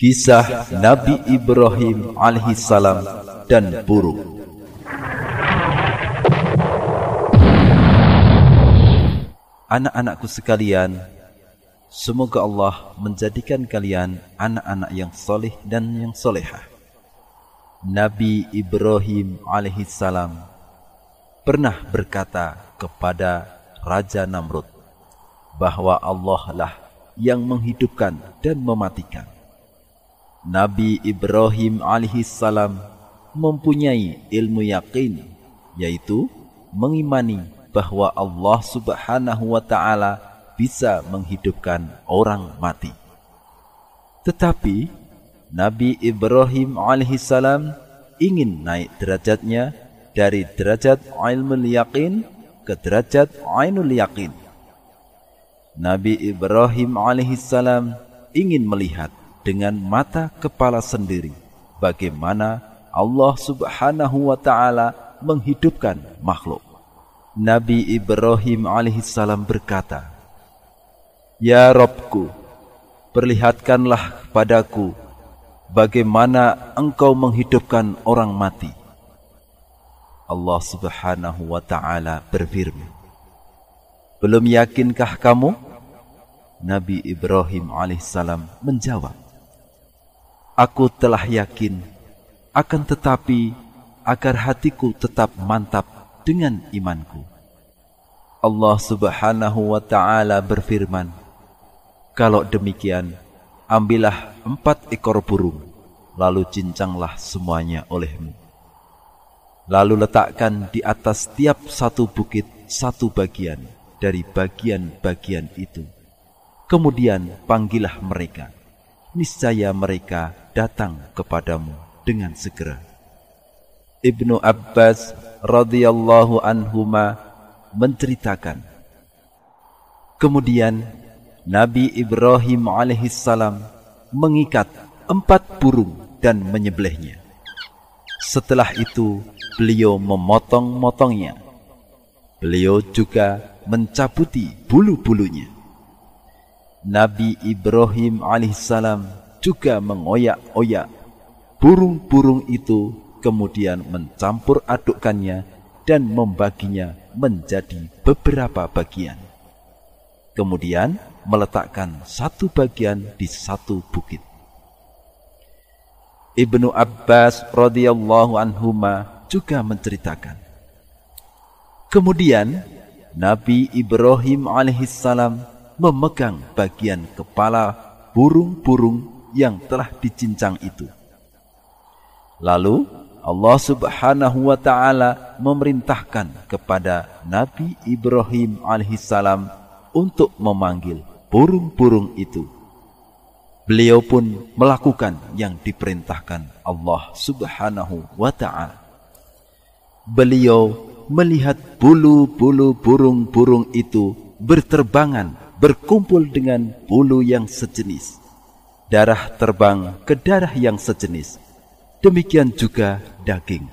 Kisah Nabi Ibrahim alaihissalam dan burung. Anak-anakku sekalian, semoga Allah menjadikan kalian anak-anak yang soleh dan yang solehah. Nabi Ibrahim alaihissalam pernah berkata kepada Raja Namrud bahwa Allah lah yang menghidupkan dan mematikan. Nabi Ibrahim alaihissalam mempunyai ilmu yakin, yaitu mengimani bahwa Allah Subhanahu wa taala bisa menghidupkan orang mati. Tetapi Nabi Ibrahim alaihissalam ingin naik derajatnya dari derajat ilmu yakin ke derajat ainul yakin. Nabi Ibrahim alaihissalam ingin melihat dengan mata kepala sendiri bagaimana Allah Subhanahu wa taala menghidupkan makhluk. Nabi Ibrahim alaihissalam berkata, Ya Robku, perlihatkanlah padaku bagaimana engkau menghidupkan orang mati. Allah subhanahu wa ta'ala berfirman, Belum yakinkah kamu? Nabi Ibrahim alaihissalam menjawab, Aku telah yakin, akan tetapi agar hatiku tetap mantap dengan imanku. Allah Subhanahu wa taala berfirman, "Kalau demikian, ambillah empat ekor burung, lalu cincanglah semuanya olehmu. Lalu letakkan di atas tiap satu bukit satu bagian dari bagian-bagian itu. Kemudian panggillah mereka, niscaya mereka datang kepadamu dengan segera." Ibnu Abbas radhiyallahu anhuma menceritakan Kemudian Nabi Ibrahim alaihissalam mengikat empat burung dan menyembelihnya. Setelah itu beliau memotong-motongnya. Beliau juga mencabuti bulu-bulunya. Nabi Ibrahim alaihissalam juga mengoyak-oyak burung-burung itu kemudian mencampur adukkannya dan membaginya menjadi beberapa bagian. Kemudian meletakkan satu bagian di satu bukit. Ibnu Abbas radhiyallahu anhuma juga menceritakan. Kemudian Nabi Ibrahim alaihissalam memegang bagian kepala burung-burung yang telah dicincang itu. Lalu Allah Subhanahu wa taala memerintahkan kepada Nabi Ibrahim alaihissalam untuk memanggil burung-burung itu. Beliau pun melakukan yang diperintahkan Allah Subhanahu wa taala. Beliau melihat bulu-bulu burung-burung itu berterbangan berkumpul dengan bulu yang sejenis. Darah terbang ke darah yang sejenis demikian juga daging.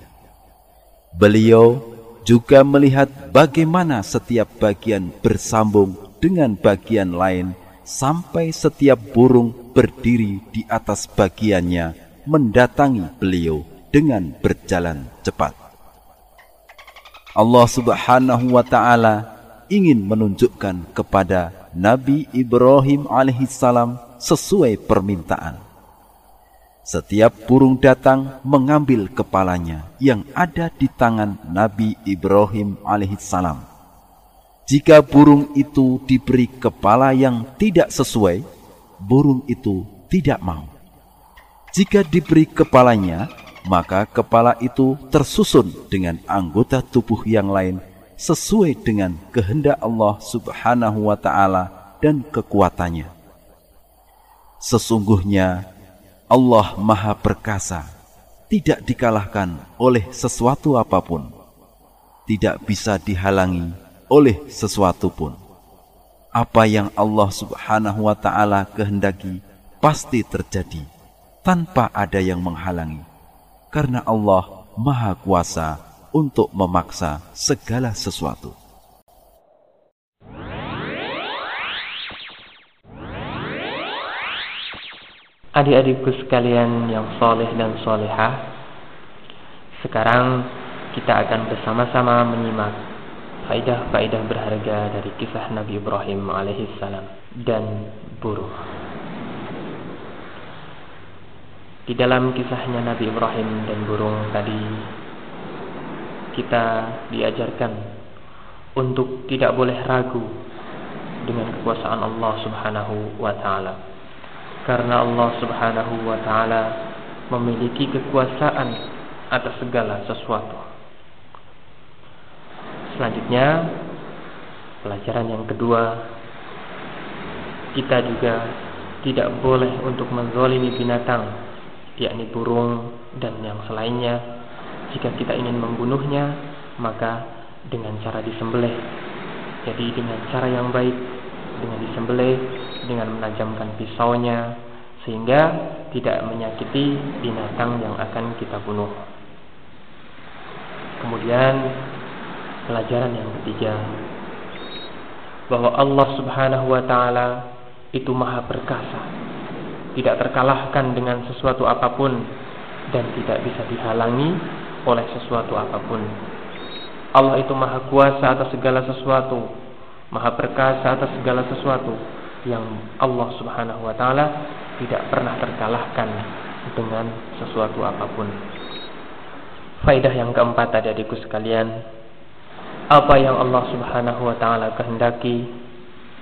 Beliau juga melihat bagaimana setiap bagian bersambung dengan bagian lain sampai setiap burung berdiri di atas bagiannya mendatangi beliau dengan berjalan cepat. Allah Subhanahu wa taala ingin menunjukkan kepada Nabi Ibrahim alaihissalam sesuai permintaan. Setiap burung datang mengambil kepalanya yang ada di tangan Nabi Ibrahim alaihissalam. Jika burung itu diberi kepala yang tidak sesuai, burung itu tidak mau. Jika diberi kepalanya, maka kepala itu tersusun dengan anggota tubuh yang lain sesuai dengan kehendak Allah Subhanahu wa taala dan kekuatannya. Sesungguhnya Allah Maha Perkasa, tidak dikalahkan oleh sesuatu apa pun, tidak bisa dihalangi oleh sesuatu pun. Apa yang Allah Subhanahu wa Ta'ala kehendaki pasti terjadi tanpa ada yang menghalangi, karena Allah Maha Kuasa untuk memaksa segala sesuatu. Adik-adikku sekalian yang soleh dan solehah Sekarang kita akan bersama-sama menyimak Faidah-faidah berharga dari kisah Nabi Ibrahim alaihissalam dan buruh Di dalam kisahnya Nabi Ibrahim dan burung tadi Kita diajarkan untuk tidak boleh ragu dengan kekuasaan Allah subhanahu wa ta'ala karena Allah Subhanahu wa taala memiliki kekuasaan atas segala sesuatu. Selanjutnya, pelajaran yang kedua, kita juga tidak boleh untuk menzolimi binatang, yakni burung dan yang selainnya. Jika kita ingin membunuhnya, maka dengan cara disembelih. Jadi dengan cara yang baik, dengan disembelih dengan menajamkan pisaunya sehingga tidak menyakiti binatang yang akan kita bunuh. Kemudian pelajaran yang ketiga bahwa Allah Subhanahu wa taala itu maha perkasa, tidak terkalahkan dengan sesuatu apa pun dan tidak bisa dihalangi oleh sesuatu apa pun. Allah itu maha kuasa atas segala sesuatu, maha perkasa atas segala sesuatu yang Allah Subhanahu wa taala tidak pernah terkalahkan dengan sesuatu apa pun. Faidah yang keempat tadi adikku sekalian, apa yang Allah Subhanahu wa taala kehendaki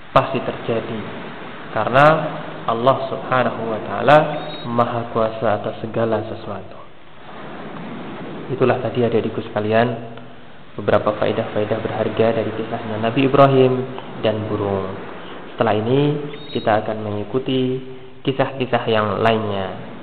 pasti terjadi karena Allah Subhanahu wa taala Maha Kuasa atas segala sesuatu. Itulah tadi adikku sekalian beberapa faidah-faidah berharga dari kisahnya Nabi Ibrahim dan burung. Setelah ini kita akan mengikuti kisah-kisah yang lainnya